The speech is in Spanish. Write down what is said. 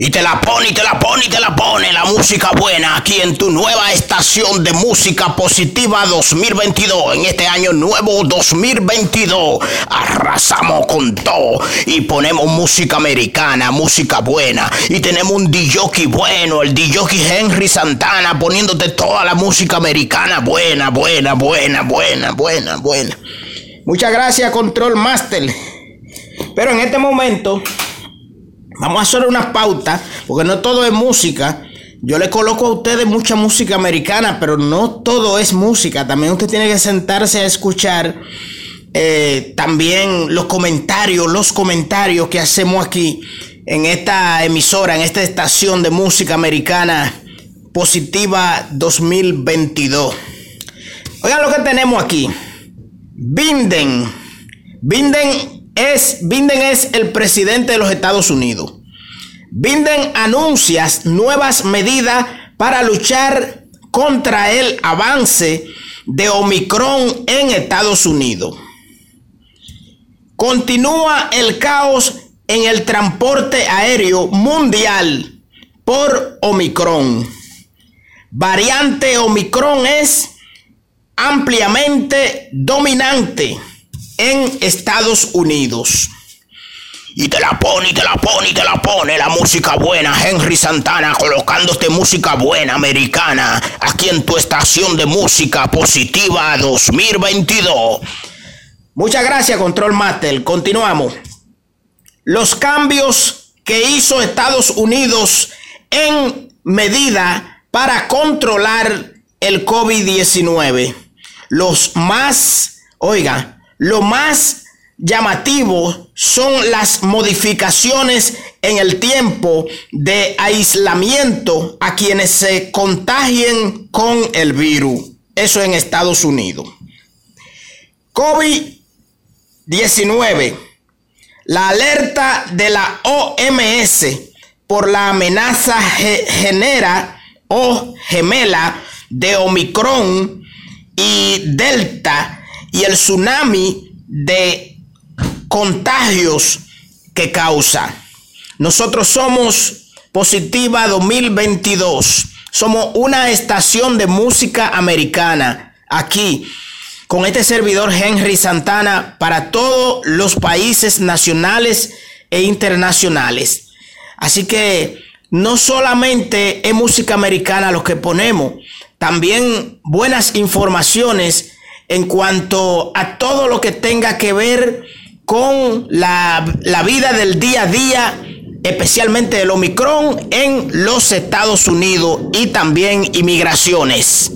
Y te la pone, y te la pone, y te la pone la música buena aquí en tu nueva estación de música positiva 2022. En este año nuevo 2022 arrasamos con todo y ponemos música americana, música buena. Y tenemos un DJ bueno, el DJ Henry Santana poniéndote toda la música americana buena, buena, buena, buena, buena, buena. Muchas gracias Control Master. Pero en este momento... Vamos a hacer una pauta, porque no todo es música. Yo le coloco a ustedes mucha música americana, pero no todo es música. También usted tiene que sentarse a escuchar eh, también los comentarios, los comentarios que hacemos aquí en esta emisora, en esta estación de música americana positiva 2022. Oigan lo que tenemos aquí. Binden. Binden es, Biden es el presidente de los Estados Unidos. Biden anuncia nuevas medidas para luchar contra el avance de Omicron en Estados Unidos. Continúa el caos en el transporte aéreo mundial por Omicron. Variante Omicron es ampliamente dominante en Estados Unidos. Y te la pone, y te la pone, y te la pone la música buena. Henry Santana colocándote música buena americana aquí en tu estación de música positiva 2022. Muchas gracias, Control Master. Continuamos. Los cambios que hizo Estados Unidos en medida para controlar el COVID-19. Los más, oiga, lo más llamativo son las modificaciones en el tiempo de aislamiento a quienes se contagien con el virus. Eso en Estados Unidos. COVID-19. La alerta de la OMS por la amenaza genera o gemela de Omicron y Delta y el tsunami de contagios que causa. Nosotros somos Positiva 2022. Somos una estación de música americana aquí con este servidor Henry Santana para todos los países nacionales e internacionales. Así que no solamente es música americana lo que ponemos, también buenas informaciones en cuanto a todo lo que tenga que ver con la, vida del día a día, especialmente el Omicron en los Estados Unidos y también inmigraciones.